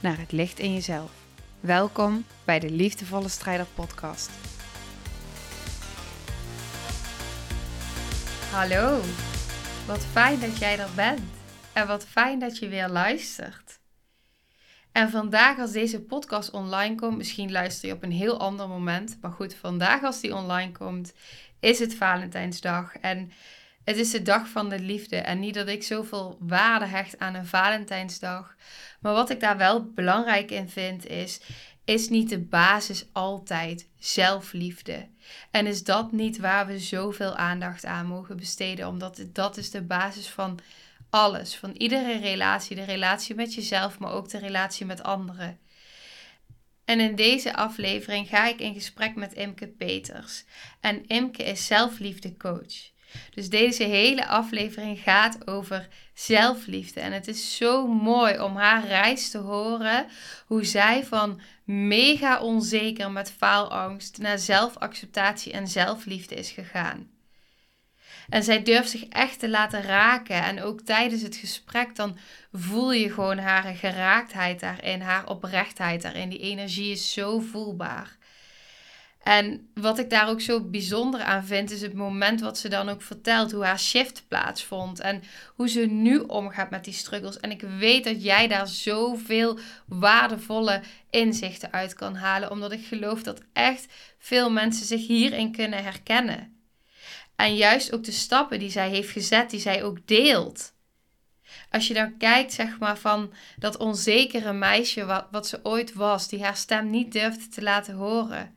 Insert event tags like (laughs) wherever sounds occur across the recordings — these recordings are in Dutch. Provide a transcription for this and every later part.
naar het licht in jezelf. Welkom bij de Liefdevolle Strijder Podcast. Hallo, wat fijn dat jij er bent en wat fijn dat je weer luistert. En vandaag als deze podcast online komt, misschien luister je op een heel ander moment, maar goed, vandaag als die online komt, is het Valentijnsdag en het is de dag van de liefde. En niet dat ik zoveel waarde hecht aan een Valentijnsdag. Maar wat ik daar wel belangrijk in vind is, is niet de basis altijd zelfliefde? En is dat niet waar we zoveel aandacht aan mogen besteden? Omdat dat is de basis van alles, van iedere relatie. De relatie met jezelf, maar ook de relatie met anderen. En in deze aflevering ga ik in gesprek met Imke Peters. En Imke is zelfliefdecoach. Dus deze hele aflevering gaat over zelfliefde. En het is zo mooi om haar reis te horen. Hoe zij van mega onzeker met faalangst naar zelfacceptatie en zelfliefde is gegaan. En zij durft zich echt te laten raken. En ook tijdens het gesprek, dan voel je gewoon haar geraaktheid daarin, haar oprechtheid daarin. Die energie is zo voelbaar. En wat ik daar ook zo bijzonder aan vind, is het moment wat ze dan ook vertelt, hoe haar shift plaatsvond en hoe ze nu omgaat met die struggles. En ik weet dat jij daar zoveel waardevolle inzichten uit kan halen, omdat ik geloof dat echt veel mensen zich hierin kunnen herkennen. En juist ook de stappen die zij heeft gezet, die zij ook deelt. Als je dan kijkt, zeg maar, van dat onzekere meisje wat, wat ze ooit was, die haar stem niet durfde te laten horen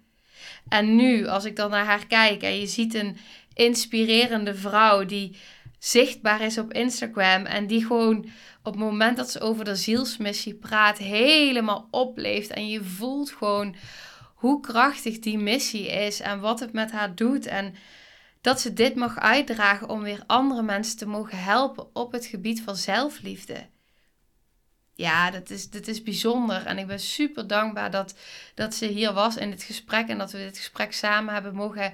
en nu, als ik dan naar haar kijk en je ziet een inspirerende vrouw die zichtbaar is op Instagram en die gewoon op het moment dat ze over de zielsmissie praat, helemaal opleeft. En je voelt gewoon hoe krachtig die missie is en wat het met haar doet. En dat ze dit mag uitdragen om weer andere mensen te mogen helpen op het gebied van zelfliefde ja, dat is, dat is bijzonder. En ik ben super dankbaar dat, dat ze hier was in dit gesprek. En dat we dit gesprek samen hebben mogen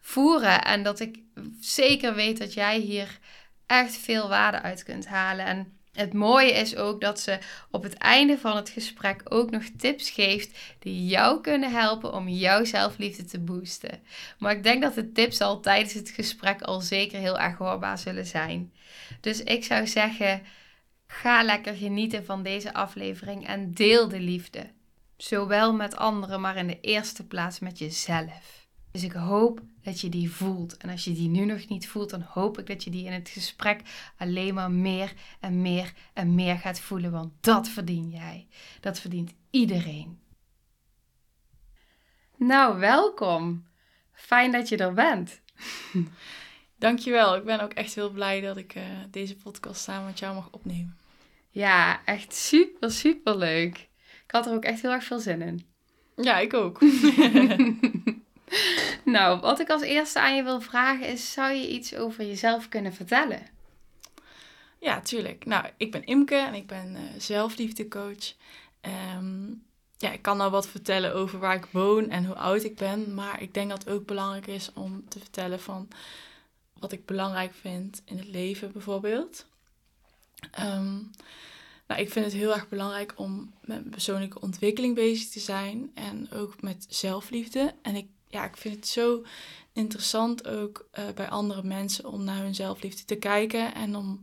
voeren. En dat ik zeker weet dat jij hier echt veel waarde uit kunt halen. En het mooie is ook dat ze op het einde van het gesprek ook nog tips geeft die jou kunnen helpen om jouw zelfliefde te boosten. Maar ik denk dat de tips al tijdens het gesprek al zeker heel erg hoorbaar zullen zijn. Dus ik zou zeggen Ga lekker genieten van deze aflevering en deel de liefde. Zowel met anderen, maar in de eerste plaats met jezelf. Dus ik hoop dat je die voelt. En als je die nu nog niet voelt, dan hoop ik dat je die in het gesprek alleen maar meer en meer en meer gaat voelen. Want dat verdien jij. Dat verdient iedereen. Nou, welkom. Fijn dat je er bent. (laughs) Dankjewel. Ik ben ook echt heel blij dat ik uh, deze podcast samen met jou mag opnemen. Ja, echt super, super leuk. Ik had er ook echt heel erg veel zin in. Ja, ik ook. (laughs) nou, wat ik als eerste aan je wil vragen is: zou je iets over jezelf kunnen vertellen? Ja, tuurlijk. Nou, ik ben Imke en ik ben uh, zelfliefdecoach. Um, ja, ik kan nou wat vertellen over waar ik woon en hoe oud ik ben. Maar ik denk dat het ook belangrijk is om te vertellen van wat ik belangrijk vind in het leven bijvoorbeeld. Um, nou, ik vind het heel erg belangrijk om met persoonlijke ontwikkeling bezig te zijn en ook met zelfliefde. En ik, ja, ik vind het zo interessant ook uh, bij andere mensen om naar hun zelfliefde te kijken en om,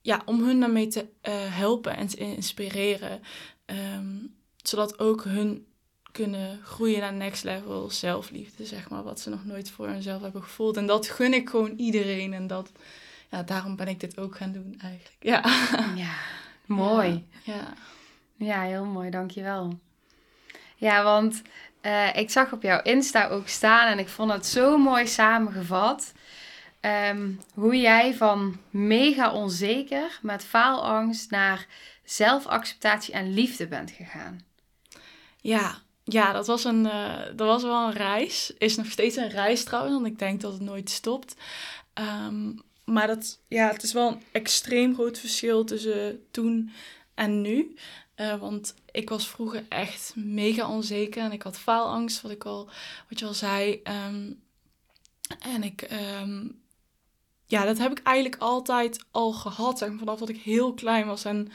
ja, om hun daarmee te uh, helpen en te inspireren. Um, zodat ook hun kunnen groeien naar next level zelfliefde, zeg maar, wat ze nog nooit voor hunzelf hebben gevoeld. En dat gun ik gewoon iedereen en dat ja, daarom ben ik dit ook gaan doen eigenlijk. Ja, ja mooi. Ja. ja. heel mooi, dankjewel. Ja, want uh, ik zag op jouw Insta ook staan en ik vond het zo mooi samengevat. ehm, hoe jij van mega onzeker met faalangst naar zelfacceptatie en liefde bent gegaan. Ja, ja dat, was een, uh, dat was wel een reis. Is nog steeds een reis trouwens, want ik denk dat het nooit stopt. Ehm, maar dat, ja, het is wel een extreem groot verschil tussen toen en nu. Uh, want ik was vroeger echt mega onzeker en ik had faalangst, wat ik al, wat je al zei. Um, en ik, um, ja, dat heb ik eigenlijk altijd al gehad, zeg, vanaf dat ik heel klein was. En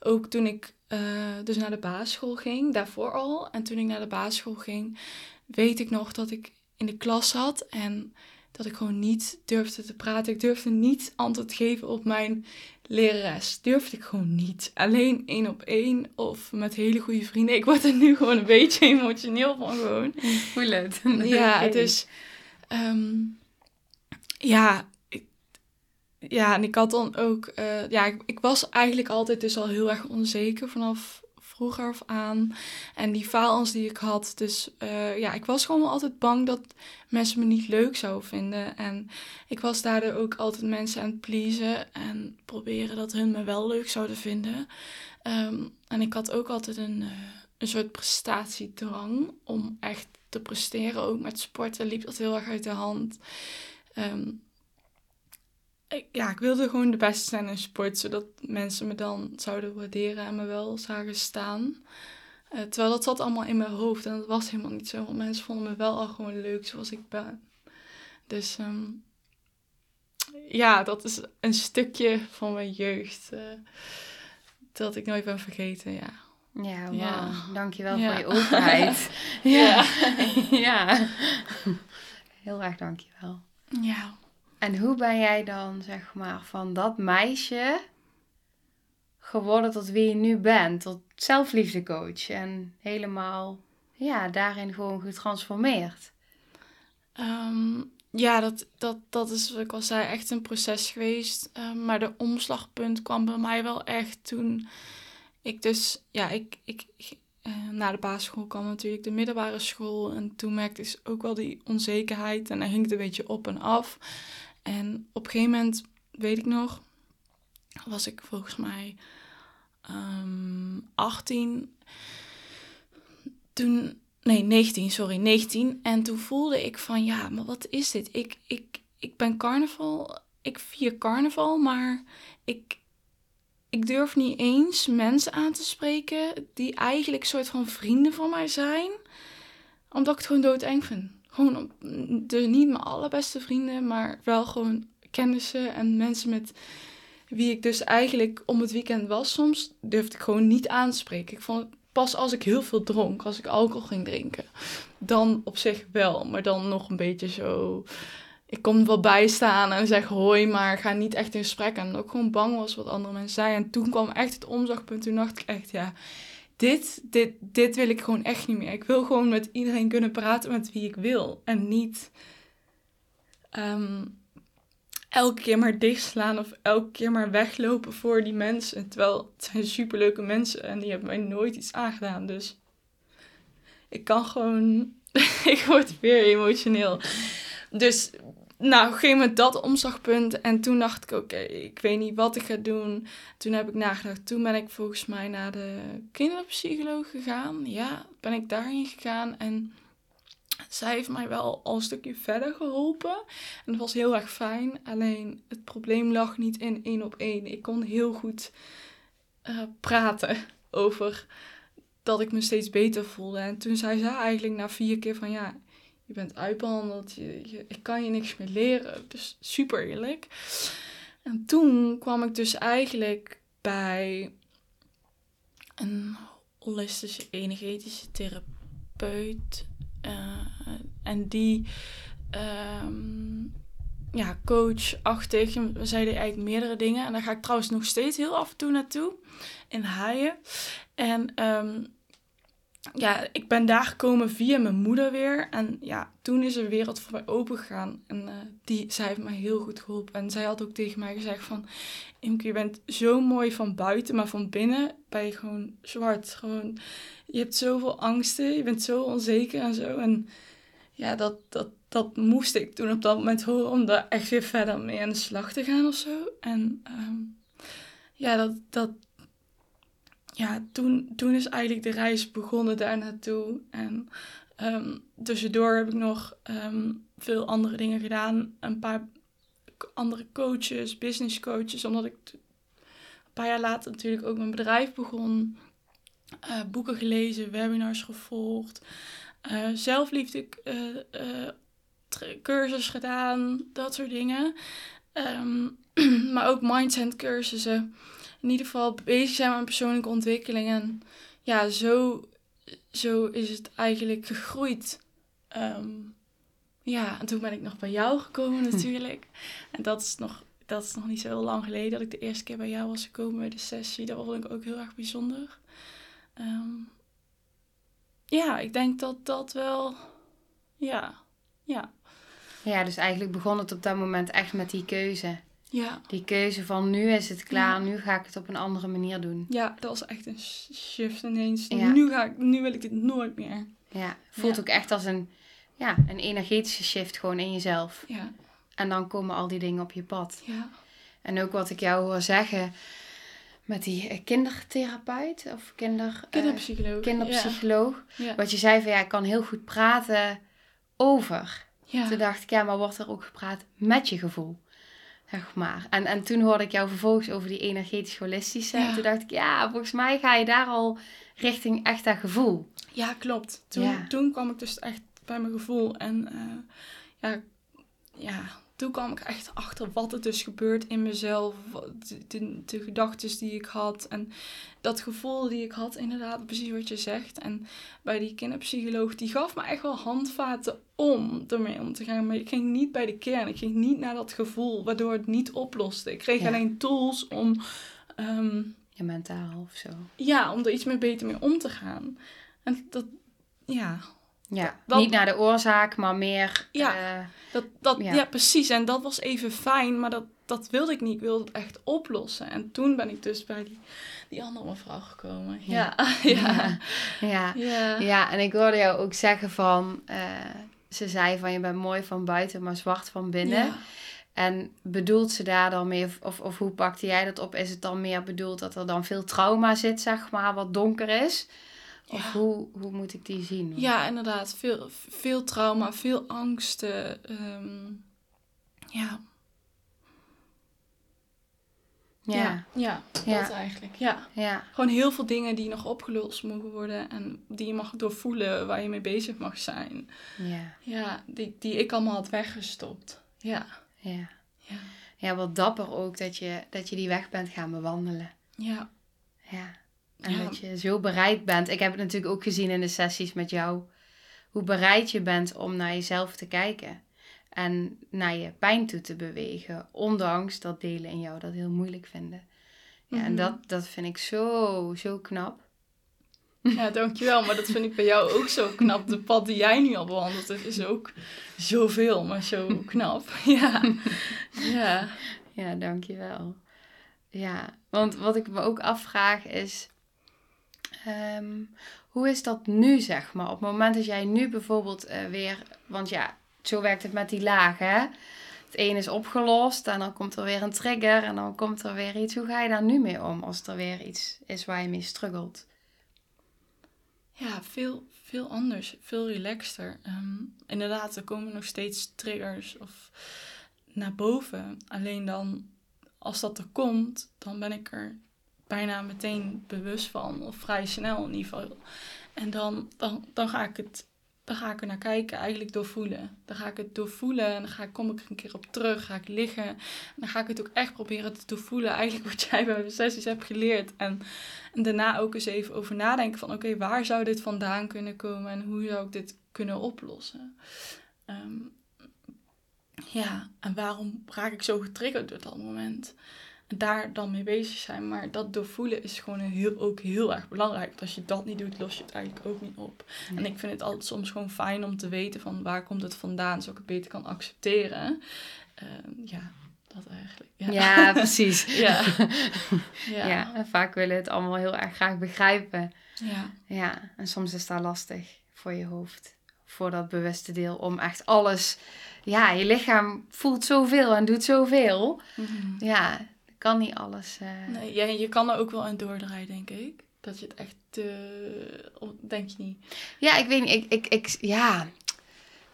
ook toen ik uh, dus naar de basisschool ging, daarvoor al. En toen ik naar de basisschool ging, weet ik nog dat ik in de klas zat en dat ik gewoon niet durfde te praten. Ik durfde niet antwoord geven op mijn lerares. Durfde ik gewoon niet. Alleen één op één of met hele goede vrienden. Ik word er nu gewoon een beetje (laughs) emotioneel van gewoon. Voel het. (laughs) Ja, dus... Um, ja, ja, en ik had dan ook... Uh, ja, ik, ik was eigenlijk altijd dus al heel erg onzeker vanaf vroeger af aan. En die faalangst die ik had. Dus uh, ja, ik was gewoon altijd bang dat mensen me niet leuk zouden vinden. En ik was daardoor ook altijd mensen aan het pleasen. En proberen dat hun me wel leuk zouden vinden. Um, en ik had ook altijd een, uh, een soort prestatiedrang om echt te presteren. Ook met sporten liep dat heel erg uit de hand. Um, ja, ik wilde gewoon de beste zijn in sport, zodat mensen me dan zouden waarderen en me wel zagen staan. Uh, terwijl dat zat allemaal in mijn hoofd en dat was helemaal niet zo, want mensen vonden me wel al gewoon leuk zoals ik ben. Dus um, ja, dat is een stukje van mijn jeugd uh, dat ik nooit ben vergeten, ja. Ja, wow. ja. dankjewel ja. voor je openheid. (laughs) ja. (laughs) ja. Heel erg dankjewel. Ja. En hoe ben jij dan, zeg maar, van dat meisje geworden tot wie je nu bent? Tot zelfliefdecoach en helemaal, ja, daarin gewoon getransformeerd? Um, ja, dat, dat, dat is wat ik al zei, echt een proces geweest. Um, maar de omslagpunt kwam bij mij wel echt toen ik dus, ja, ik, ik, uh, na de basisschool kwam natuurlijk de middelbare school. En toen merkte ik ook wel die onzekerheid. En dan ging het een beetje op en af. En op een gegeven moment, weet ik nog, was ik volgens mij um, ehm, 18. Toen, nee, 19, sorry, 19. En toen voelde ik van, ja, maar wat is dit? Ik, ik, ik ben carnaval, ik vier carnaval, maar ik, ik durf niet eens mensen aan te spreken die eigenlijk soort van vrienden van mij zijn. Omdat ik het gewoon doodeng vind gewoon niet mijn allerbeste vrienden, maar wel gewoon kennissen en mensen met wie ik dus eigenlijk om het weekend was soms, durfde ik gewoon niet aanspreken. Ik vond pas als ik heel veel dronk, als ik alcohol ging drinken, dan op zich wel, maar dan nog een beetje zo. Ik kon wel bijstaan en zeg hoi, maar ga niet echt in gesprek. En ook gewoon bang was wat andere mensen zeiden. En toen kwam echt het omzagpunt. Toen dacht ik echt, ja, dit, dit, dit wil ik gewoon echt niet meer. Ik wil gewoon met iedereen kunnen praten met wie ik wil. En niet um, elke keer maar dichtslaan of elke keer maar weglopen voor die mensen. Terwijl het zijn superleuke mensen en die hebben mij nooit iets aangedaan. Dus ik kan gewoon... (laughs) ik word weer emotioneel. Dus nou, op een dat omslagpunt. En toen dacht ik, oké, ik weet niet wat ik ga doen. Toen heb ik nagedacht. Toen ben ik volgens mij naar de kinderpsycholoog gegaan. Ja, ben ik daarheen gegaan. En zij heeft mij wel al een stukje verder geholpen. En dat was heel erg fijn. Alleen het probleem lag niet in één op één. Ik kon heel goed uh, praten over dat ik me steeds beter voelde. En toen zei ze eigenlijk na vier keer van ja, je bent uitbehandeld, je, je, ik kan je niks meer leren. Dus super eerlijk. En toen kwam ik dus eigenlijk bij een holistische energetische therapeut. Uh, en die, um, ja, coachachtig. We zeiden eigenlijk meerdere dingen. En daar ga ik trouwens nog steeds heel af en toe naartoe. In Haaien. En um, ja, ik ben daar gekomen via mijn moeder weer. En ja, toen is er wereld voor mij open gegaan. En uh, die, zij heeft mij heel goed geholpen. En zij had ook tegen mij gezegd van... Imke, je bent zo mooi van buiten, maar van binnen ben je gewoon zwart. Gewoon, je hebt zoveel angsten, je bent zo onzeker en zo. En ja, dat, dat, dat moest ik toen op dat moment horen om daar echt weer verder mee aan de slag te gaan of zo. En ehm, ja, dat, dat, ja toen, toen is eigenlijk de reis begonnen daar naartoe. En um, tussendoor heb ik nog ehm, veel andere dingen gedaan. Een paar andere coaches, business coaches, omdat ik een paar jaar later natuurlijk ook mijn bedrijf begon. Uh, boeken gelezen, webinars gevolgd, uh, zelfliefde uh, cursus gedaan, dat soort dingen. Um, (clears throat) maar ook mindset cursussen. In ieder geval bezig zijn met persoonlijke ontwikkeling. En ja, zo, zo is het eigenlijk gegroeid. Um, ja, en toen ben ik nog bij jou gekomen natuurlijk. En dat is, nog, dat is nog niet zo heel lang geleden dat ik de eerste keer bij jou was gekomen bij de sessie. Dat vond ik ook heel erg bijzonder. Um, ja, ik denk dat dat wel... Ja, ja. Ja, dus eigenlijk begon het op dat moment echt met die keuze. Ja. Die keuze van nu is het klaar, nu ga ik het op een andere manier doen. Ja, dat was echt een shift ineens. Nu, ga ik, nu wil ik dit nooit meer. Ja, voelt ook echt als een, ja, een energetische shift gewoon in jezelf. Ja. En dan komen al die dingen op je pad. Ja. En ook wat ik jou hoor zeggen met die eh, kindertherapeut of kinder, kinderpsycholoog. Uh, kinderpsycholoog. Ja. Wat je zei van ja, ik kan heel goed praten over. Ja. Toen dacht ik, ja, maar wordt er ook gepraat met je gevoel? Zeg maar. En, en toen hoorde ik jou vervolgens over die energetisch-holistische. Ja. En toen dacht ik, ja, volgens mij ga je daar al richting echt dat gevoel. Ja, klopt. Toen, Ja. toen kwam ik dus echt bij mijn gevoel. En eh, ja, ja, toen kwam ik echt achter wat er dus gebeurt in mezelf. De, de, de gedachten die ik had. En dat gevoel die ik had, inderdaad, precies wat je zegt. En bij die kinderpsycholoog, die gaf me echt wel handvaten om ermee om te gaan. Maar ik ging niet bij de kern. Ik ging niet naar dat gevoel, waardoor het niet oploste. Ik kreeg Ja. alleen tools om... ehm, Je mentaal of zo. ja, om er iets meer beter mee om te gaan. En dat, ja, Ja, Dat- niet naar de oorzaak, maar meer... Ja. eh, dat, dat, Ja. ja. precies. En dat was even fijn, maar dat, dat wilde ik niet. Ik wilde het echt oplossen. En toen ben ik dus bij die, die andere mevrouw gekomen. Ja, ja, (laughs) ja. ja. Ja, en ik hoorde jou ook zeggen van... eh, ze zei van je bent mooi van buiten, maar zwart van binnen. En bedoelt ze daar dan mee, of, of hoe pakte jij dat op? Is het dan meer bedoeld dat er dan veel trauma zit, zeg maar, wat donker is? Of Ja. hoe, hoe moet ik die zien? Ja, inderdaad. Veel, veel trauma, veel angsten. ehm, ja. Ja, ja, Ja. dat eigenlijk. Ja. ja, Gewoon heel veel dingen die nog opgelost mogen worden. En die je mag doorvoelen, waar je mee bezig mag zijn. ja, Ja, die, die ik allemaal had weggestopt. Ja. ja. Ja. Ja, wat dapper ook dat je, dat je die weg bent gaan bewandelen. Ja. Ja. En Ja. dat je zo bereid bent. Ik heb het natuurlijk ook gezien in de sessies met jou. Hoe bereid je bent om naar jezelf te kijken. En naar je pijn toe te bewegen. Ondanks dat delen in jou dat heel moeilijk vinden. Ja, en Mhm. dat, dat vind ik zo, zo knap. Ja, dankjewel. Maar dat vind ik bij jou ook zo knap. De pad die jij nu al bewandelt, dat is ook zoveel, maar zo knap. (laughs) Ja. Ja. Ja, dankjewel. Ja, want wat ik me ook afvraag is... ehm, hoe is dat nu, zeg maar? Op het moment dat jij nu bijvoorbeeld eh, weer... Want ja, zo werkt het met die lagen? Het een is opgelost en dan komt er weer een trigger en dan komt er weer iets. Hoe ga je daar nu mee om als er weer iets is waar je mee struggelt? Ja, veel, veel anders. Veel relaxter. Ehm, inderdaad, er komen nog steeds triggers of naar boven. Alleen dan, als dat er komt, dan ben ik er bijna meteen bewust van. Of vrij snel in ieder geval. En dan, dan, dan, ga ik het, dan ga ik er naar kijken, eigenlijk doorvoelen. Dan ga ik het doorvoelen en dan ga ik, kom ik er een keer op terug. Ga ik liggen. En dan ga ik het ook echt proberen te doorvoelen. Eigenlijk wat jij bij de sessies hebt geleerd. En en daarna ook eens even over nadenken van oké, waar zou dit vandaan kunnen komen en hoe zou ik dit kunnen oplossen? Ehm, ja, en waarom raak ik zo getriggerd door dat moment? Daar dan mee bezig zijn. Maar dat doorvoelen is gewoon heel, ook heel erg belangrijk. Want als je dat niet doet, los je het eigenlijk ook niet op. En ik vind het altijd soms gewoon fijn om te weten van waar komt het vandaan, zodat ik het beter kan accepteren. Ehm, ja, dat eigenlijk. Ja, Ja, (laughs) precies. ja. (laughs) Ja. ja. en vaak willen we het allemaal heel erg graag begrijpen. ja. Ja, en soms is dat lastig voor je hoofd. voor dat bewuste deel om echt alles. Ja, je lichaam voelt zoveel en doet zoveel. Ja, kan niet alles. eh, Nee, ja, je kan er ook wel aan doordraaien, denk ik. Dat je het echt te... Denk je niet? Ja, ik weet niet. Ik, ik, ik, ja.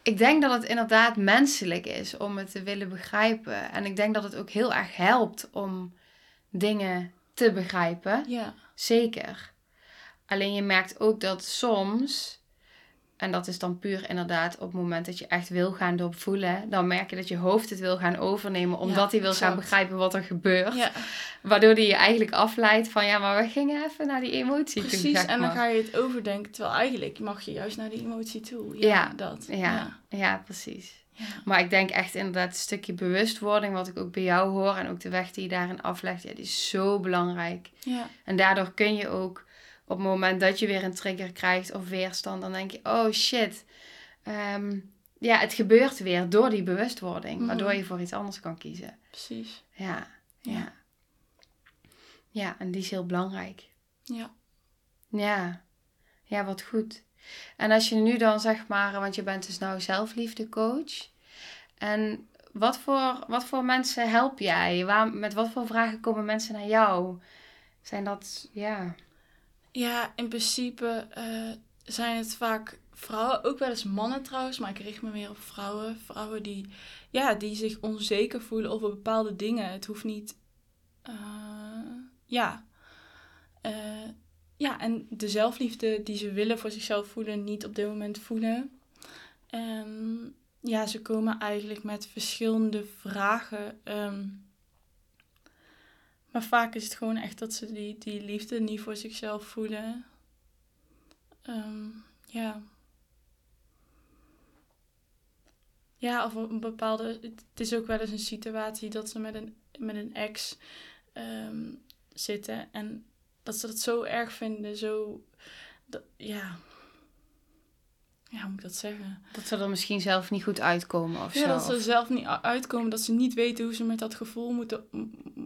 ik denk dat het inderdaad menselijk is om het te willen begrijpen. En ik denk dat het ook heel erg helpt om dingen te begrijpen. Ja. Zeker. Alleen je merkt ook dat soms, en dat is dan puur inderdaad op het moment dat je echt wil gaan doorvoelen, dan merk je dat je hoofd het wil gaan overnemen, omdat hij wil gaan begrijpen wat er gebeurt. Ja, Waardoor die je eigenlijk afleidt van, ja, maar we gingen even naar die emotie precies. En dan ga je het overdenken. Terwijl eigenlijk mag je juist naar die emotie toe. Ja, Ja, dat. Ja, Ja. precies. Maar ik denk echt inderdaad een stukje bewustwording, wat ik ook bij jou hoor, en ook de weg die je daarin aflegt, ja, die is zo belangrijk. Ja. En daardoor kun je ook op het moment dat je weer een trigger krijgt of weerstand, dan denk je, oh shit. Ehm, ja, het gebeurt weer door die bewustwording, Mhm. waardoor je voor iets anders kan kiezen. precies. Ja, ja. Ja. Ja, en die is heel belangrijk. Ja. Ja, ja, wat goed. En als je nu dan zeg maar, want je bent dus nou zelfliefdecoach. En wat voor, wat voor mensen help jij? Waar, met wat voor vragen komen mensen naar jou? Zijn dat, ja, Ja, in principe eh, zijn het vaak vrouwen, ook wel eens mannen trouwens, maar ik richt me meer op vrouwen. Vrouwen die, ja, die zich onzeker voelen over bepaalde dingen. Het hoeft niet, eh, ja. Eh, ja, en de zelfliefde die ze willen voor zichzelf voelen, niet op dit moment voelen. En ja, ze komen eigenlijk met verschillende vragen. ehm, maar vaak is het gewoon echt dat ze die, die liefde niet voor zichzelf voelen. Ehm, ja. Ja, of een bepaalde. Het is ook wel eens een situatie dat ze met een, met een ex ehm, zitten en dat ze dat zo erg vinden, zo. Dat, ja. Ja, hoe moet ik dat zeggen? dat ze er misschien zelf niet goed uitkomen of Ja, zo. dat ze er zelf niet uitkomen, dat ze niet weten hoe ze met dat gevoel moeten,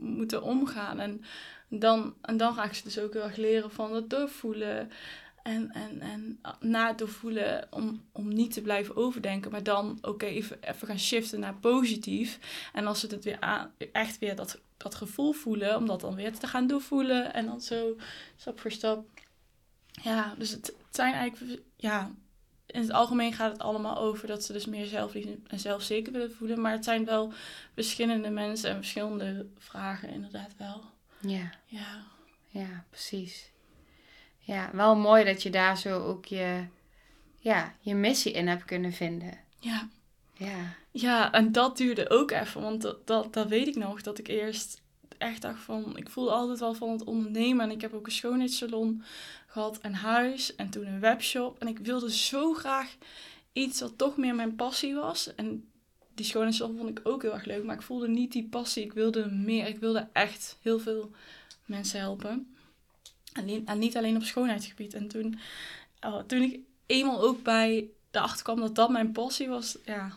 moeten omgaan. En dan, en dan ga ik ze dus ook heel erg leren van het doorvoelen. En, en, en na het doorvoelen om, om niet te blijven overdenken, maar dan oké, even, even gaan shiften naar positief. En als ze het weer aan, echt weer dat, dat gevoel voelen, om dat dan weer te gaan doorvoelen. En dan zo stap voor stap. Ja, dus het, het zijn eigenlijk, ja, in het algemeen gaat het allemaal over dat ze dus meer zelfliefde en zelfzeker willen voelen. Maar het zijn wel verschillende mensen en verschillende vragen inderdaad wel. Ja, Ja, ja, precies. Ja, wel mooi dat je daar zo ook je, ja, je missie in hebt kunnen vinden. ja. Ja, Ja, en dat duurde ook even. Want dat, dat, dat weet ik nog. Dat ik eerst echt dacht van... Ik voelde altijd wel van het ondernemen. En ik heb ook een schoonheidssalon gehad. En huis. En toen een webshop. En ik wilde zo graag iets wat toch meer mijn passie was. En die schoonheidssalon vond ik ook heel erg leuk. Maar ik voelde niet die passie. Ik wilde meer. Ik wilde echt heel veel mensen helpen. En niet, en niet alleen op schoonheidsgebied. En toen, oh, toen ik eenmaal ook bij erachter kwam dat dat mijn passie was... Ja,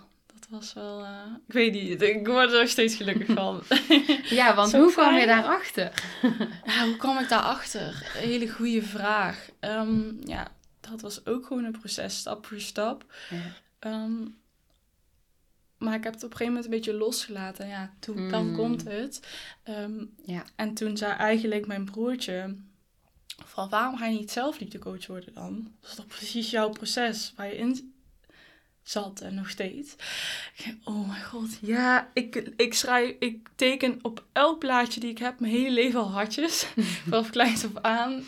was wel... eh, ik weet niet. Ik word er nog steeds gelukkig (laughs) van. (laughs) ja want hoe kwam je daarachter? (laughs) Ja, hoe kwam ik daarachter? Een hele goede vraag. Ehm, ja, dat was ook gewoon een proces, stap voor stap. Ja. Ehm, maar ik heb het op een gegeven moment een beetje losgelaten. Ja, toen, dan Mm. komt het. Ehm, Ja. En toen zei eigenlijk mijn broertje... Van waarom ga je niet zelf liefdecoach worden dan? Dat is toch precies jouw proces waar je in zat en nog steeds. Oh mijn god, ja, ik, ik schrijf, ik teken op elk plaatje die ik heb mijn hele leven al hartjes. (laughs) Vanaf kleins af aan.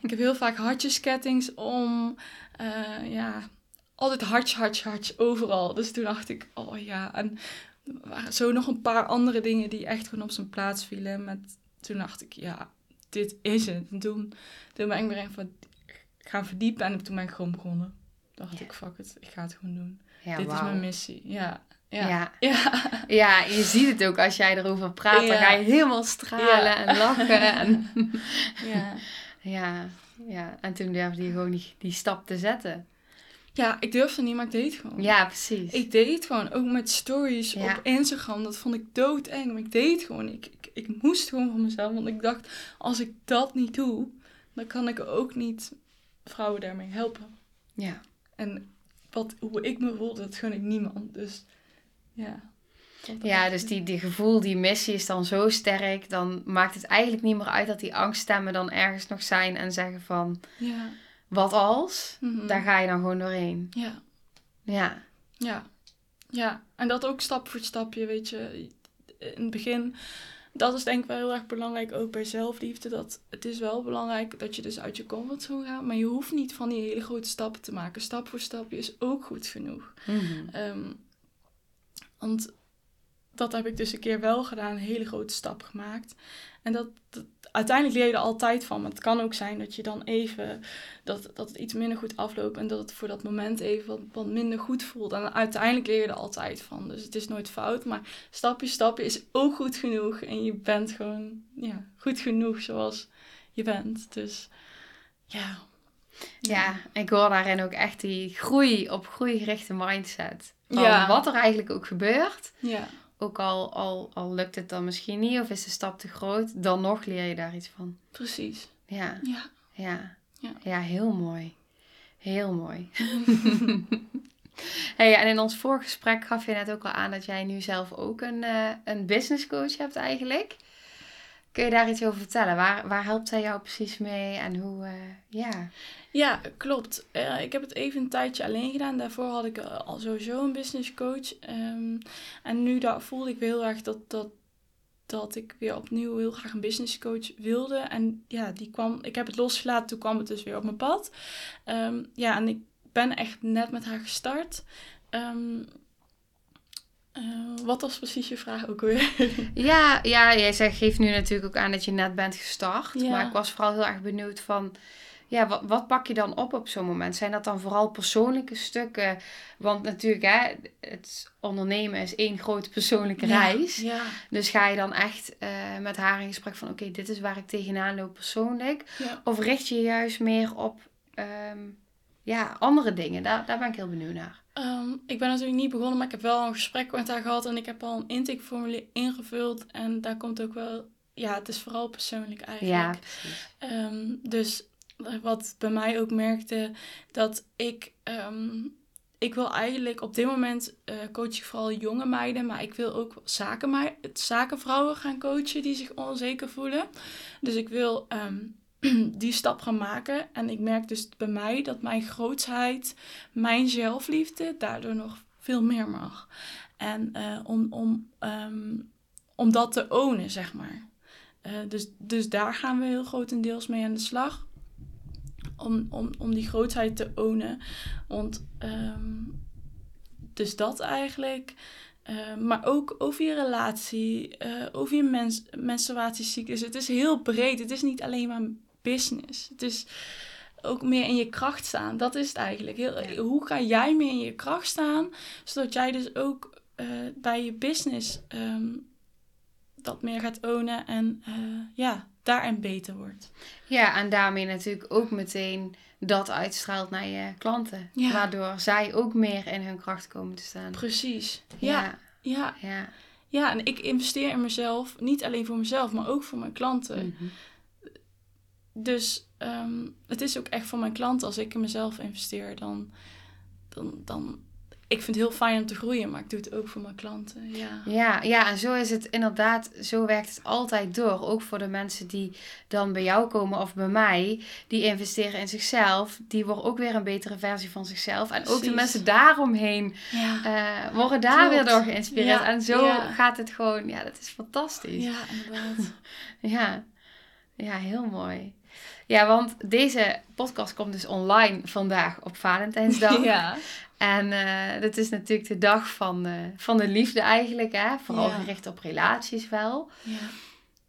Ik heb heel vaak hartjeskettings om. eh, ja, altijd hartje, hartje, hartje, overal. Dus toen dacht ik, oh ja. En er waren zo nog een paar andere dingen die echt gewoon op zijn plaats vielen. Met, toen dacht ik, ja, dit is het. En toen, toen ben ik me van gaan verdiepen en toen ben ik gewoon begonnen. Dacht Ja. ik, fuck it, ik ga het gewoon doen. Ja, Dit is mijn missie. Ja. Ja. (laughs) Ja. Ja. Je ziet het ook als jij erover praat. Dan ga je helemaal stralen en lachen. (laughs) En, ja. (laughs) ja, ja, en toen durfde je gewoon die, die stap te zetten. Ja, ik durfde niet, maar ik deed gewoon. Ja, precies. Ik deed het gewoon. Ook met stories Ja. op Instagram. Dat vond ik doodeng. Maar ik deed gewoon. Ik, ik, ik moest gewoon van mezelf. Want ik dacht, als ik dat niet doe, dan kan ik ook niet vrouwen daarmee helpen. Ja, En wat, hoe ik me voel, dat gun ik niemand. Dus ja. Ja, dus die, die gevoel, die missie is dan zo sterk, dan maakt het eigenlijk niet meer uit dat die angststemmen dan ergens nog zijn en zeggen van, Ja. wat als? Mhm. Daar ga je dan gewoon doorheen. Ja. Ja, Ja. Ja. En dat ook stap voor stapje, weet je. In het begin, dat is denk ik wel heel erg belangrijk, ook bij zelfliefde. Dat het is wel belangrijk dat je dus uit je comfortzone gaat. Maar je hoeft niet van die hele grote stappen te maken. Stap voor stapje is ook goed genoeg. Mhm. Ehm, want dat heb ik dus een keer wel gedaan, een hele grote stap gemaakt. En dat, dat- uiteindelijk leer je er altijd van. Maar het kan ook zijn dat je dan even, dat, dat het iets minder goed afloopt. En dat het voor dat moment even wat, wat minder goed voelt. En uiteindelijk leer je er altijd van. Dus het is nooit fout. Maar stapje, stapje is ook goed genoeg. En je bent gewoon ja, goed genoeg zoals je bent. Dus ja. ja, ik hoor daarin ook echt die groei op groei gerichte mindset. Van Ja. wat er eigenlijk ook gebeurt, Ja. Ook al, al, al lukt het dan misschien niet of is de stap te groot, dan nog leer je daar iets van. Precies. Ja, Ja. ja, Ja. ja, heel mooi. Heel mooi. (laughs) hey, en in ons voorgesprek gaf je net ook al aan dat jij nu zelf ook een, eh een business coach hebt eigenlijk. Kun je daar iets over vertellen? Waar, waar helpt zij jou precies mee en hoe, eh, ja. Ja, klopt. Eh, ik heb het even een tijdje alleen gedaan. Daarvoor had ik eh, al sowieso een business coach. Ehm, en nu daar voelde ik heel erg dat, dat, dat ik weer opnieuw heel graag een business coach wilde. En ja, die kwam, ik heb het losgelaten, toen kwam het dus weer op mijn pad. Ehm, ja, en ik ben echt net met haar gestart. Ehm, eh, wat was precies je vraag ook weer? (laughs) Ja, ja, jij zegt, geeft nu natuurlijk ook aan dat je net bent gestart. Ja. Maar ik was vooral heel erg benieuwd van... Ja, wat, wat pak je dan op op zo'n moment? Zijn dat dan vooral persoonlijke stukken? Want natuurlijk, hè, het ondernemen is één grote persoonlijke reis. Ja, Dus ga je dan echt eh, met haar in gesprek van... Oké, dit is waar ik tegenaan loop persoonlijk. ja. Of richt je je juist meer op ehm, ja, andere dingen? Daar, daar ben ik heel benieuwd naar. Ehm, ik ben natuurlijk niet begonnen, maar ik heb wel een gesprek met haar gehad en ik heb al een intakeformulier ingevuld. En daar komt ook wel, ja, het is vooral persoonlijk eigenlijk. Ja. Ehm, dus eh, wat bij mij ook merkte, dat ik, ehm, ik wil eigenlijk op dit moment eh, coach ik vooral jonge meiden, maar ik wil ook zakenvrouwen gaan coachen die zich onzeker voelen. Dus ik wil (clears throat) die stap gaan maken. En ik merk dus bij mij dat mijn grootsheid, mijn zelfliefde, daardoor nog veel meer mag. En eh, om, om, ehm, om dat te ownen, zeg maar. Eh, dus, dus daar gaan we heel grotendeels mee aan de slag. Om, om, om die grootheid te ownen. Want ehm, dus dat eigenlijk. Eh, maar ook over je relatie, over je mens, menstruatiecyclus. Het is heel breed. Het is niet alleen maar business. Het is ook meer in je kracht staan. Dat is het eigenlijk. Heel, Ja. Hoe ga jij meer in je kracht staan, zodat jij dus ook eh, bij je business ehm, dat meer gaat ownen en eh, ja, daarin beter wordt. Ja, en daarmee natuurlijk ook meteen dat uitstraalt naar je klanten. Ja. Waardoor zij ook meer in hun kracht komen te staan. Precies. Ja, ja, ja. ja. En ik investeer in mezelf, niet alleen voor mezelf, maar ook voor mijn klanten. Mhm. Dus ehm, het is ook echt voor mijn klanten. Als ik in mezelf investeer, dan, dan, dan... Ik vind het heel fijn om te groeien, maar ik doe het ook voor mijn klanten. Ja. Ja, ja, en zo is het inderdaad, zo werkt het altijd door. Ook voor de mensen die dan bij jou komen of bij mij, die investeren in zichzelf, die worden ook weer een betere versie van zichzelf. En ook de mensen daaromheen Ja. eh, worden daar Klopt. weer door geïnspireerd. Ja, En zo ja. gaat het gewoon, ja, dat is fantastisch. ja, inderdaad. (laughs) Ja, ja, heel mooi. Ja, want deze podcast komt dus online vandaag op Valentijnsdag. (laughs) ja. En eh dit is natuurlijk de dag van, eh, van de liefde eigenlijk, hè? vooral Ja. gericht op relaties wel. ja.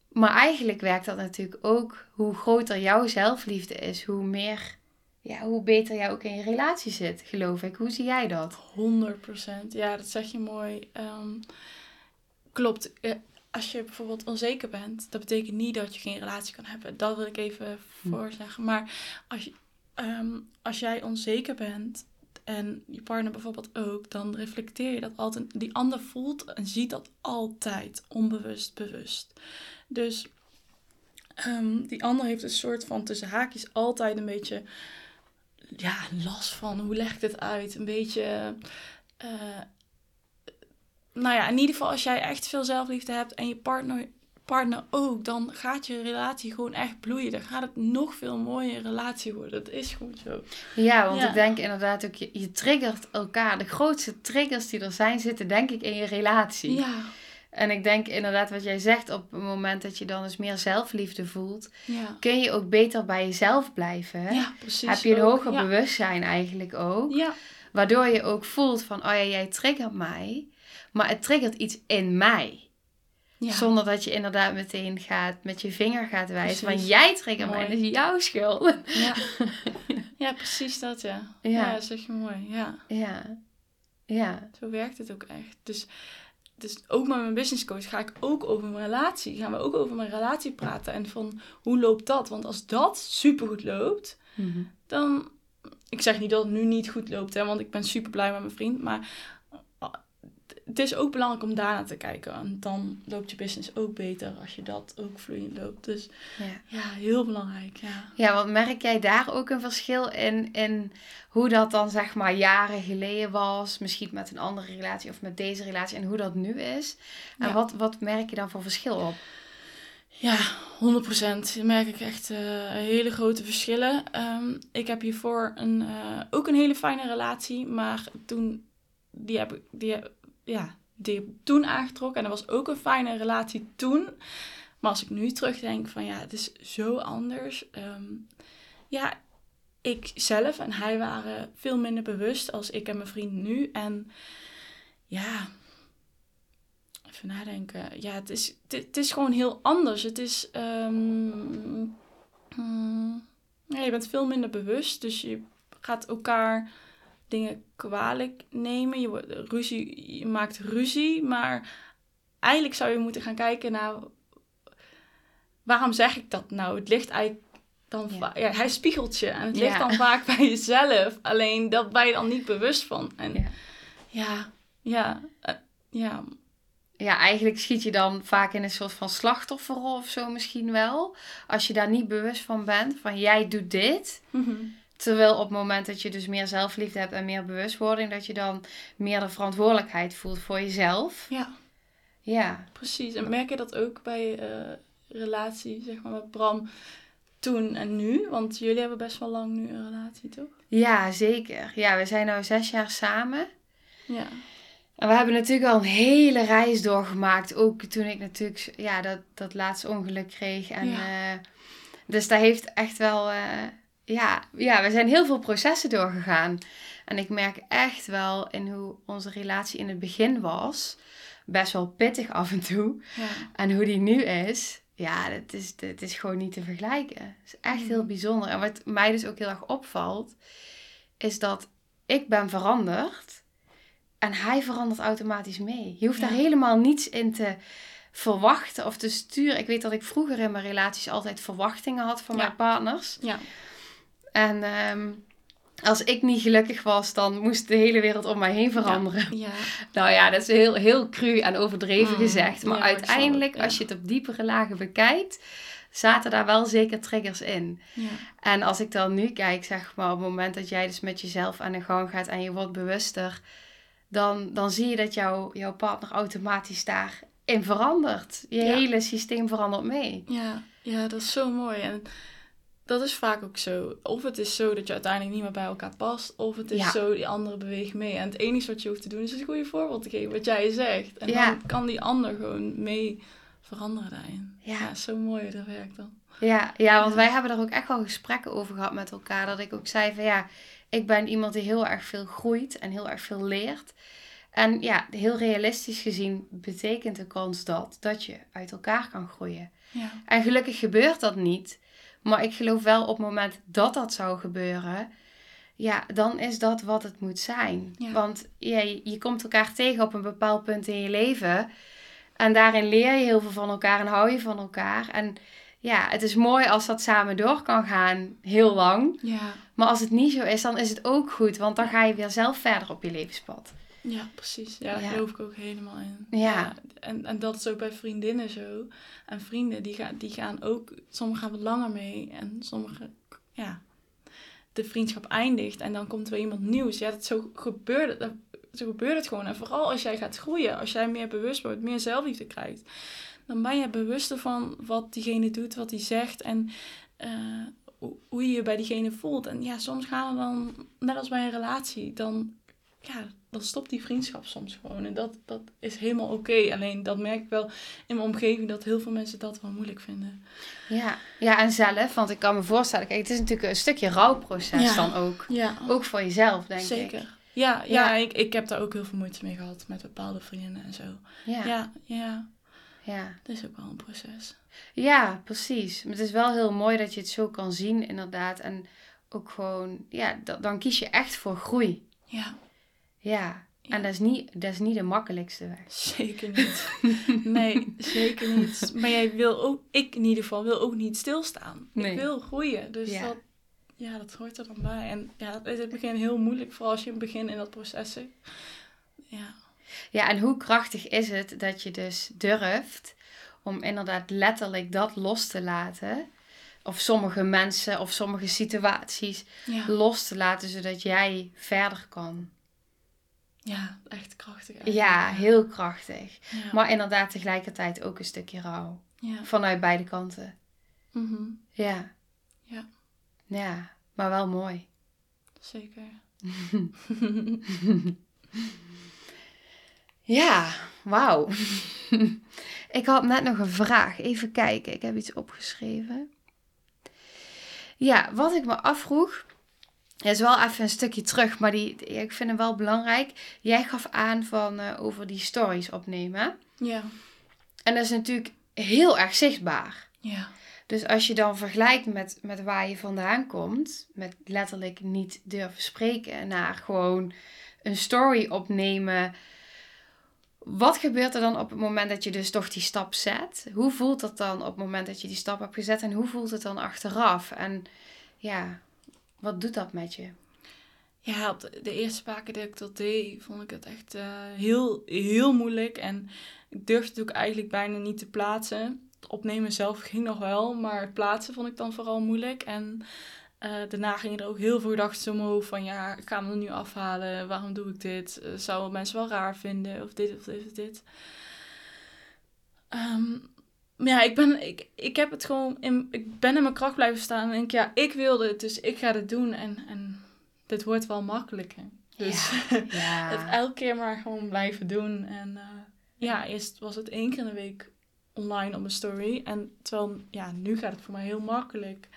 Maar eigenlijk werkt dat natuurlijk ook, hoe groter jouw zelfliefde is, hoe meer, ja, hoe beter jij ook in je relatie zit, geloof ik. Hoe zie jij dat? 100% Ja, dat zeg je mooi. Ehm, klopt. Als je bijvoorbeeld onzeker bent, dat betekent niet dat je geen relatie kan hebben. Dat wil ik even Hm. voorzeggen. Maar als, je, ehm, als jij onzeker bent en je partner bijvoorbeeld ook, dan reflecteer je dat altijd. Die ander voelt en ziet dat altijd, onbewust, bewust. Dus ehm, die ander heeft een soort van tussen haakjes altijd een beetje ja, last van. Hoe leg ik dit uit? Een beetje... eh, nou ja, in ieder geval als jij echt veel zelfliefde hebt en je partner, partner ook, dan gaat je relatie gewoon echt bloeien. Dan gaat het nog veel mooier relatie worden. Dat is gewoon zo. Ja, want Ja. ik denk inderdaad ook, je, je triggert elkaar. De grootste triggers die er zijn, zitten denk ik in je relatie. Ja, En ik denk inderdaad wat jij zegt, op het moment dat je dan eens meer zelfliefde voelt, ja. kun je ook beter bij jezelf blijven. Ja, precies. Heb je een ook. hoger ja. bewustzijn eigenlijk ook. Ja, Waardoor je ook voelt van, oh ja, jij triggert mij. Maar het triggert iets in mij. ja. Zonder dat je inderdaad meteen gaat met je vinger gaat wijzen. Precies. Van jij triggert mij, dat is jouw schuld. Ja. (laughs) ja, precies dat, ja. Ja. Ja, dat zeg je mooi. Ja, Ja. Ja. zo werkt het ook echt. Dus, dus ook met mijn business coach ga ik ook over mijn relatie. Gaan we ook over mijn relatie praten. En van, hoe loopt dat? Want als dat supergoed loopt, Mhm. dan... Ik zeg niet dat het nu niet goed loopt, hè, want ik ben super blij met mijn vriend. Maar het is ook belangrijk om daarna te kijken. En dan loopt je business ook beter als je dat ook vloeiend loopt. Dus ja. ja, heel belangrijk. Ja. Ja, want merk jij daar ook een verschil in, in hoe dat dan zeg maar jaren geleden was? Misschien met een andere relatie of met deze relatie en hoe dat nu is? En Ja. wat, wat merk je dan voor verschil op? Ja, 100%. Dan merk ik echt eh, hele grote verschillen. Ehm, ik heb hiervoor een, eh, ook een hele fijne relatie, maar toen, die heb ik, die, ja, die ik toen aangetrokken en dat was ook een fijne relatie toen. Maar als ik nu terugdenk van ja, het is zo anders. Ehm, ja, ik zelf en hij waren veel minder bewust als ik en mijn vriend nu. En ja, even nadenken. Ja, het is, het, is gewoon heel anders. Het is. ja, je bent veel minder bewust. Dus je gaat elkaar dingen kwalijk nemen. Je, wordt, ruzie, je maakt ruzie. Maar eigenlijk zou je moeten gaan kijken naar. Waarom zeg ik dat nou? Het ligt eigenlijk. Dan Ja. hij spiegelt je en het Ja. ligt dan vaak (laughs) bij jezelf. Alleen dat ben je dan niet bewust van. En Ja. ja, ja, eh, ja, Ja, eigenlijk schiet je dan vaak in een soort van slachtofferrol of zo misschien wel. Als je daar niet bewust van bent, van jij doet dit. Mhm. Terwijl op het moment dat je dus meer zelfliefde hebt en meer bewustwording, dat je dan meer de verantwoordelijkheid voelt voor jezelf. ja. Ja, Precies, en merk je dat ook bij eh relatie, zeg maar, met Bram toen en nu? Want jullie hebben best wel lang nu een relatie, toch? ja zeker. Ja, we zijn nu zes jaar samen. Ja. En we hebben natuurlijk al een hele reis doorgemaakt. Ook toen ik natuurlijk ja, dat, dat laatste ongeluk kreeg. En, Ja. eh, dus daar heeft echt wel... eh, ja, ja, we zijn heel veel processen doorgegaan. En ik merk echt wel in hoe onze relatie in het begin was. Best wel pittig af en toe. Ja. En hoe die nu is, ja, dat is, dat is gewoon niet te vergelijken. Het is echt heel Mhm. bijzonder. En wat mij dus ook heel erg opvalt, is dat ik ben veranderd en hij verandert automatisch mee. Je hoeft Ja. daar helemaal niets in te verwachten of te sturen. Ik weet dat ik vroeger in mijn relaties altijd verwachtingen had van Ja. mijn partners. Ja. En ehm, als ik niet gelukkig was, dan moest de hele wereld om mij heen veranderen. Ja. (laughs) Nou ja, dat is heel, heel cru en overdreven Mm, gezegd. Maar ja, uiteindelijk, als je het op diepere lagen bekijkt, zaten daar wel zeker triggers in. Ja. En als ik dan nu kijk, zeg maar, op het moment dat jij dus met jezelf aan de gang gaat en je wordt bewuster, dan, dan zie je dat jouw jouw partner automatisch daarin verandert. Je hele systeem verandert mee. Ja. ja, dat is zo mooi. En dat is vaak ook zo. Of het is zo dat je uiteindelijk niet meer bij elkaar past, of het is Ja. zo, die andere beweegt mee. En het enige wat je hoeft te doen is een goede voorbeeld te geven, wat jij zegt. En Ja. dan kan die ander gewoon mee veranderen daarin. Ja. ja zo mooi dat werkt dan. Ja, ja, want wij hebben er ook echt wel gesprekken over gehad met elkaar. Dat ik ook zei van ja, ik ben iemand die heel erg veel groeit en heel erg veel leert. En ja, heel realistisch gezien betekent de kans dat, dat je uit elkaar kan groeien. Ja. En gelukkig gebeurt dat niet. Maar ik geloof wel op het moment dat dat zou gebeuren, ja, dan is dat wat het moet zijn. Ja. Want ja, je, je komt elkaar tegen op een bepaald punt in je leven. En daarin leer je heel veel van elkaar en hou je van elkaar. En ja, het is mooi als dat samen door kan gaan, heel lang. Ja. Maar als het niet zo is, dan is het ook goed. Want dan ga je weer zelf verder op je levenspad. Ja, precies. Ja, daar Ja. geloof ik ook helemaal in. Ja. En, en dat is ook bij vriendinnen zo. En vrienden, die gaan, die gaan ook... Sommigen gaan wat langer mee. En sommigen, ja... de vriendschap eindigt en dan komt er weer iemand nieuws. Ja, dat zo gebeurt het. dat- Zo gebeurt het gewoon. En vooral als jij gaat groeien, als jij meer bewust wordt, meer zelfliefde krijgt, dan ben je bewuster van wat diegene doet, wat hij zegt en eh, hoe- hoe je je bij diegene voelt. En ja, soms gaan we dan, net als bij een relatie, dan, ja, dan stopt die vriendschap soms gewoon. En dat, dat is helemaal oké. Alleen dat merk ik wel in mijn omgeving dat heel veel mensen dat wel moeilijk vinden. Ja. ja, en zelf, want ik kan me voorstellen, kijk, het is natuurlijk een stukje rouwproces Ja. dan ook. Ja, Ook voor jezelf, denk zeker. ik. Ja, ja, Ja. Ik, ik heb daar ook heel veel moeite mee gehad met bepaalde vrienden en zo. Ja, ja. Ja, ja, ja. dat is ook wel een proces. precies. Maar het is wel heel mooi dat je het zo kan zien, inderdaad. En ook gewoon, ja, da- dan kies je echt voor groei. Ja, Ja, Ja. en dat is, niet, dat is niet de makkelijkste weg. zeker niet. (laughs) Nee, zeker niet. Maar jij wil ook, ik in ieder geval, wil ook niet stilstaan. Nee. Ik wil groeien. Dus Ja. dat, ja, dat hoort er dan bij. En ja, dat is in het begin heel moeilijk, vooral als je in het begin in dat proces zit. Ja, Ja, en hoe krachtig is het dat je dus durft om inderdaad letterlijk dat los te laten. Of sommige mensen of sommige situaties ja, los te laten, zodat jij verder kan. Ja echt krachtig. Ja, heel krachtig. Ja. Maar inderdaad tegelijkertijd ook een stukje rouw. ja. Vanuit beide kanten. Mhm, Ja. Ja. Ja, maar wel mooi. zeker. (laughs) Ja, wauw. (laughs) ik had net nog een vraag. Even kijken, ik heb iets opgeschreven. Ja, wat ik me afvroeg, is wel even een stukje terug, maar die, die- ik vind hem wel belangrijk. Jij gaf aan van eh, over die stories opnemen. Ja, En dat is natuurlijk heel erg zichtbaar. ja, Dus als je dan vergelijkt met, met waar je vandaan komt, met letterlijk niet durven spreken, naar gewoon een story opnemen. Wat gebeurt er dan op het moment dat je dus toch die stap zet? Hoe voelt dat dan op het moment dat je die stap hebt gezet en hoe voelt het dan achteraf? En ja, wat doet dat met je? Ja, op de, eerste paar keer dat ik dat deed, vond ik het echt eh, heel, heel moeilijk. En ik durfde het ook eigenlijk bijna niet te plaatsen. Het opnemen zelf ging nog wel, maar het plaatsen vond ik dan vooral moeilijk. En eh, daarna gingen er ook heel veel gedachten hoofd van... Ja, ik ga hem er nu afhalen. Waarom doe ik dit? Eh, zouden mensen wel raar vinden? Of dit of dit of dit. Ehm, ja, ik, ben, ik, ik heb het gewoon... In, ik ben in mijn kracht blijven staan. En denk, ja, ik wilde het, dus ik ga dit doen. En... en dit wordt wel makkelijker. Dus (laughs) Ja. het elke keer maar gewoon blijven doen. En eh, ja, eerst was het één keer in de week online op mijn story. En terwijl, ja, nu gaat het voor mij heel makkelijk.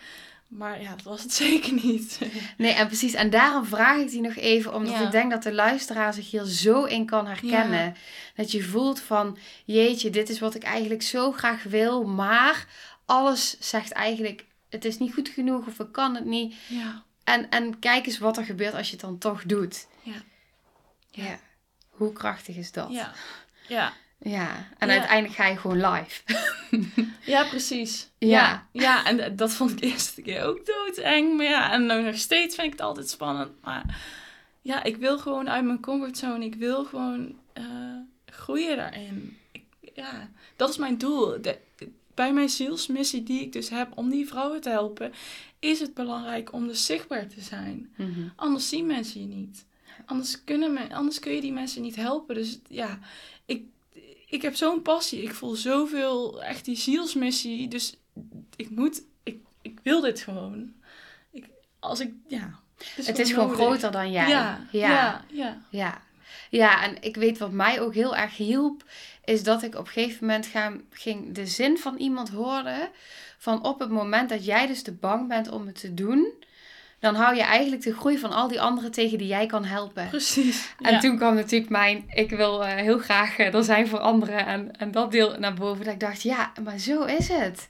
Maar ja, dat was het (laughs) zeker niet. Nee, en precies. En daarom vraag ik die nog even, omdat Ja. ik denk dat de luisteraar zich hier zo in kan herkennen. Ja. Dat je voelt van, jeetje, dit is wat ik eigenlijk zo graag wil, maar alles zegt eigenlijk, het is niet goed genoeg of ik kan het niet. ja. En, en kijk eens wat er gebeurt als je het dan toch doet. Ja. Ja. Hoe krachtig is dat? Ja. Ja. Ja. En Ja. uiteindelijk ga je gewoon live. (laughs) Ja, precies. Ja. Ja. ja, en dat vond ik de eerste keer ook doodeng. Maar ja, en nog steeds vind ik het altijd spannend. Maar ja, ik wil gewoon uit mijn comfortzone. Ik wil gewoon eh, groeien daarin. Ik, ja, dat is mijn doel. De, bij mijn zielsmissie die ik dus heb om die vrouwen te helpen, is het belangrijk om dus zichtbaar te zijn. Mhm. Anders zien mensen je niet. Anders, kunnen men, anders kun je die mensen niet helpen. Dus ja, ik, ik heb zo'n passie. Ik voel zoveel, echt die zielsmissie. Dus ik moet, ik, ik wil dit gewoon. Ik, als ik, ja. Het is gewoon groter dan jij. Ja, ja, ja. Ja. Ja, en ik weet wat mij ook heel erg hielp, is dat ik op een gegeven moment ging de zin van iemand horen van op het moment dat jij dus te bang bent om het te doen, dan hou je eigenlijk de groei van al die anderen tegen die jij kan helpen. Precies. En ja. toen kwam natuurlijk mijn, ik wil eh, heel graag eh, er zijn voor anderen en, en dat deel naar boven. Dat ik dacht, ja, maar zo is het.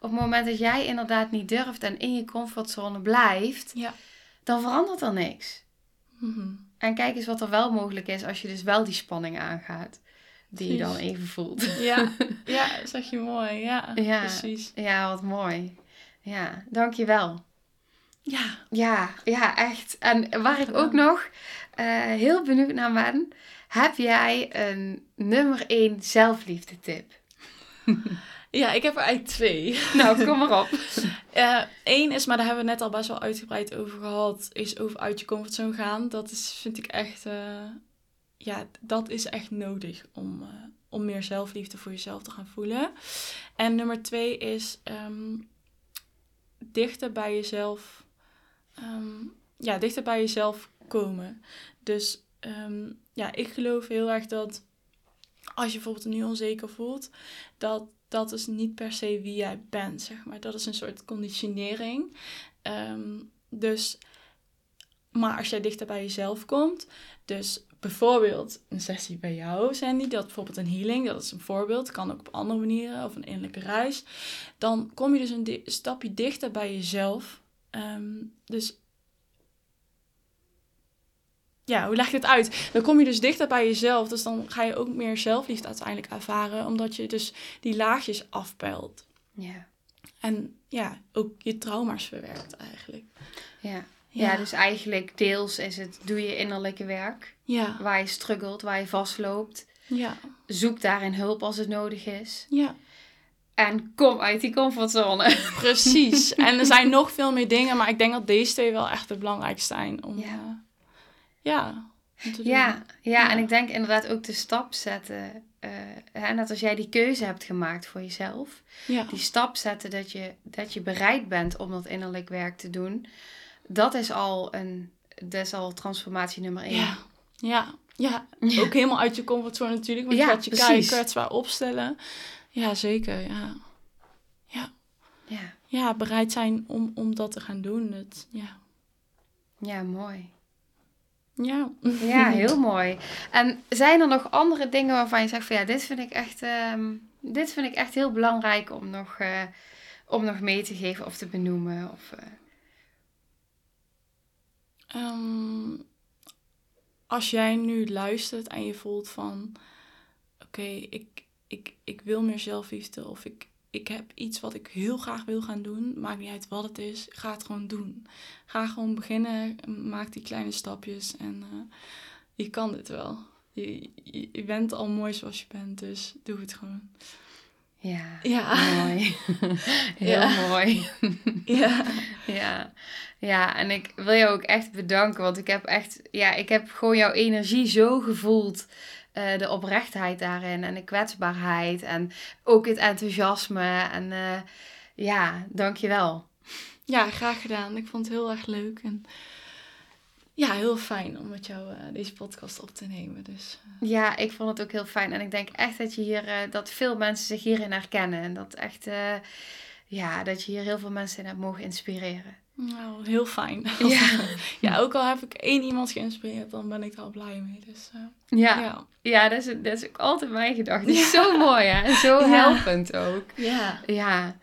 Op het moment dat jij inderdaad niet durft en in je comfortzone blijft, Ja. dan verandert er niks. Mhm. En kijk eens wat er wel mogelijk is als je dus wel die spanning aangaat. Die je dan even voelt. Ja, (laughs) ja, zeg je mooi. Ja, Ja. precies. Ja, wat mooi. Ja, dankjewel. Ja, Ja, ja, echt. En waar ik ook nog eh, heel benieuwd naar ben. Heb jij een nummer 1 zelfliefde tip? (laughs) ja, ik heb er eigenlijk twee. (laughs) Nou, kom maar op. Eén (laughs) Eh, is, maar daar hebben we net al best wel uitgebreid over gehad, is over uit je comfortzone gaan. Dat is, vind ik echt, eh, ja, dat is echt nodig om, om meer zelfliefde voor jezelf te gaan voelen. En nummer twee is ehm, dichter bij jezelf, ehm, ja, dichter bij jezelf komen. Dus ehm, ja, ik geloof heel erg dat als je bijvoorbeeld nu onzeker voelt, dat dat is niet per se wie jij bent, zeg maar. Dat is een soort conditionering. Ehm, dus, maar als jij dichter bij jezelf komt, dus bijvoorbeeld een sessie bij jou, Sandy, dat bijvoorbeeld een healing, dat is een voorbeeld, kan ook op andere manieren, of een innerlijke reis, dan kom je dus een stapje dichter bij jezelf. Ehm, dus ja, hoe leg je het uit? Dan kom je dus dichter bij jezelf. Dus dan ga je ook meer zelfliefde uiteindelijk ervaren. Omdat je dus die laagjes afpelt. Ja. En ja, ook je trauma's verwerkt eigenlijk. Ja. Ja. dus eigenlijk deels is het doe je innerlijke werk. Ja. Waar je struggelt, waar je vastloopt. Ja. Zoek daarin hulp als het nodig is. Ja. En kom uit die comfortzone. (laughs) Precies. en er zijn nog veel meer dingen. Maar ik denk dat deze twee wel echt het belangrijkste zijn. Om, Ja. ja. ja, om te doen. Ja, ja, en ik denk inderdaad ook de stap zetten. eh, hè, net als jij die keuze hebt gemaakt voor jezelf. Ja. Die stap zetten dat je, dat je bereid bent om dat innerlijk werk te doen. Dat is al een dat is al transformatie nummer één. Ja. Ja. Ja. Ook helemaal uit je comfortzone natuurlijk. Want Ja, je gaat je precies. kwetsbaar opstellen. Ja, zeker. Ja. Ja. Ja, ja, bereid zijn om, om dat te gaan doen. Het, ja. ja mooi. Ja. Ja, heel mooi. En zijn er nog andere dingen waarvan je zegt van ja, dit vind ik echt, ehm, dit vind ik echt heel belangrijk om nog, eh, om nog mee te geven of te benoemen? Of, eh, Ehm, als jij nu luistert en je voelt van... Oké, ik, ik, ik wil meer zelfliefde. Of ik, ik heb iets wat ik heel graag wil gaan doen. Maakt niet uit wat het is. Ga het gewoon doen. Ga gewoon beginnen. Maak die kleine stapjes. En eh, je kan dit wel. Je, je, je bent al mooi zoals je bent. Dus doe het gewoon. ja, Ja. mooi. (laughs) heel Ja. mooi. Ja. (laughs) Ja. ja, en ik wil jou ook echt bedanken, want ik heb echt, ja, ik heb gewoon jouw energie zo gevoeld. Eh, de oprechtheid daarin en de kwetsbaarheid en ook het enthousiasme. En eh, ja, dankjewel. Ja, graag gedaan. Ik vond het heel erg leuk. En ja, heel fijn om met jou eh, deze podcast op te nemen. Dus Ja, ik vond het ook heel fijn. En ik denk echt dat je hier, dat veel mensen zich hierin herkennen. En dat echt, ja, dat je hier heel veel mensen in hebt mogen inspireren. Nou, heel fijn. Ja. (laughs) ja, (laughs) ook al heb ik één iemand geïnspireerd, dan ben ik er al blij mee. Dus eh, Ja, ja. ja. dat, is, dat is ook altijd mijn gedachte. Die is zo mooi, hè? En zo (laughs) helpend ook. Ja. Ja,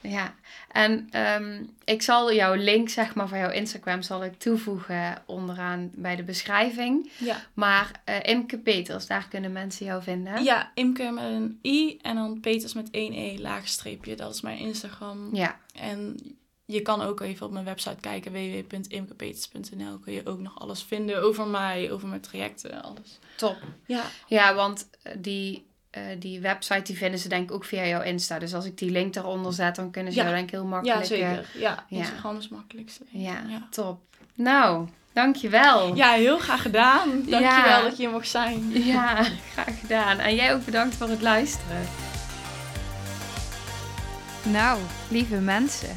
ja. En ehm, ik zal jouw link, zeg maar, van jouw Instagram zal ik toevoegen onderaan bij de beschrijving. Ja. Maar eh Imke Peters, daar kunnen mensen jou vinden. ja, Imke met een i en dan Peters met één e laagstreepje. Dat is mijn Instagram. Ja, En je kan ook even op mijn website kijken, www.imkepeters.nl. Kun je ook nog alles vinden over mij, over mijn trajecten, alles. top. Ja, Ja, want eh, die, eh, die website die vinden ze denk ik ook via jouw Insta. Dus als ik die link daaronder zet, dan kunnen ze Ja. jou denk ik heel makkelijk... ja eh, zeker. Ja, ja. Instagram is het makkelijkste. ja, ja. top. Nou, dankjewel. Ja, heel graag gedaan. Dankjewel Ja. dat je hier mocht zijn. Ja, (laughs) graag gedaan. En jij ook bedankt voor het luisteren. Nou, lieve mensen,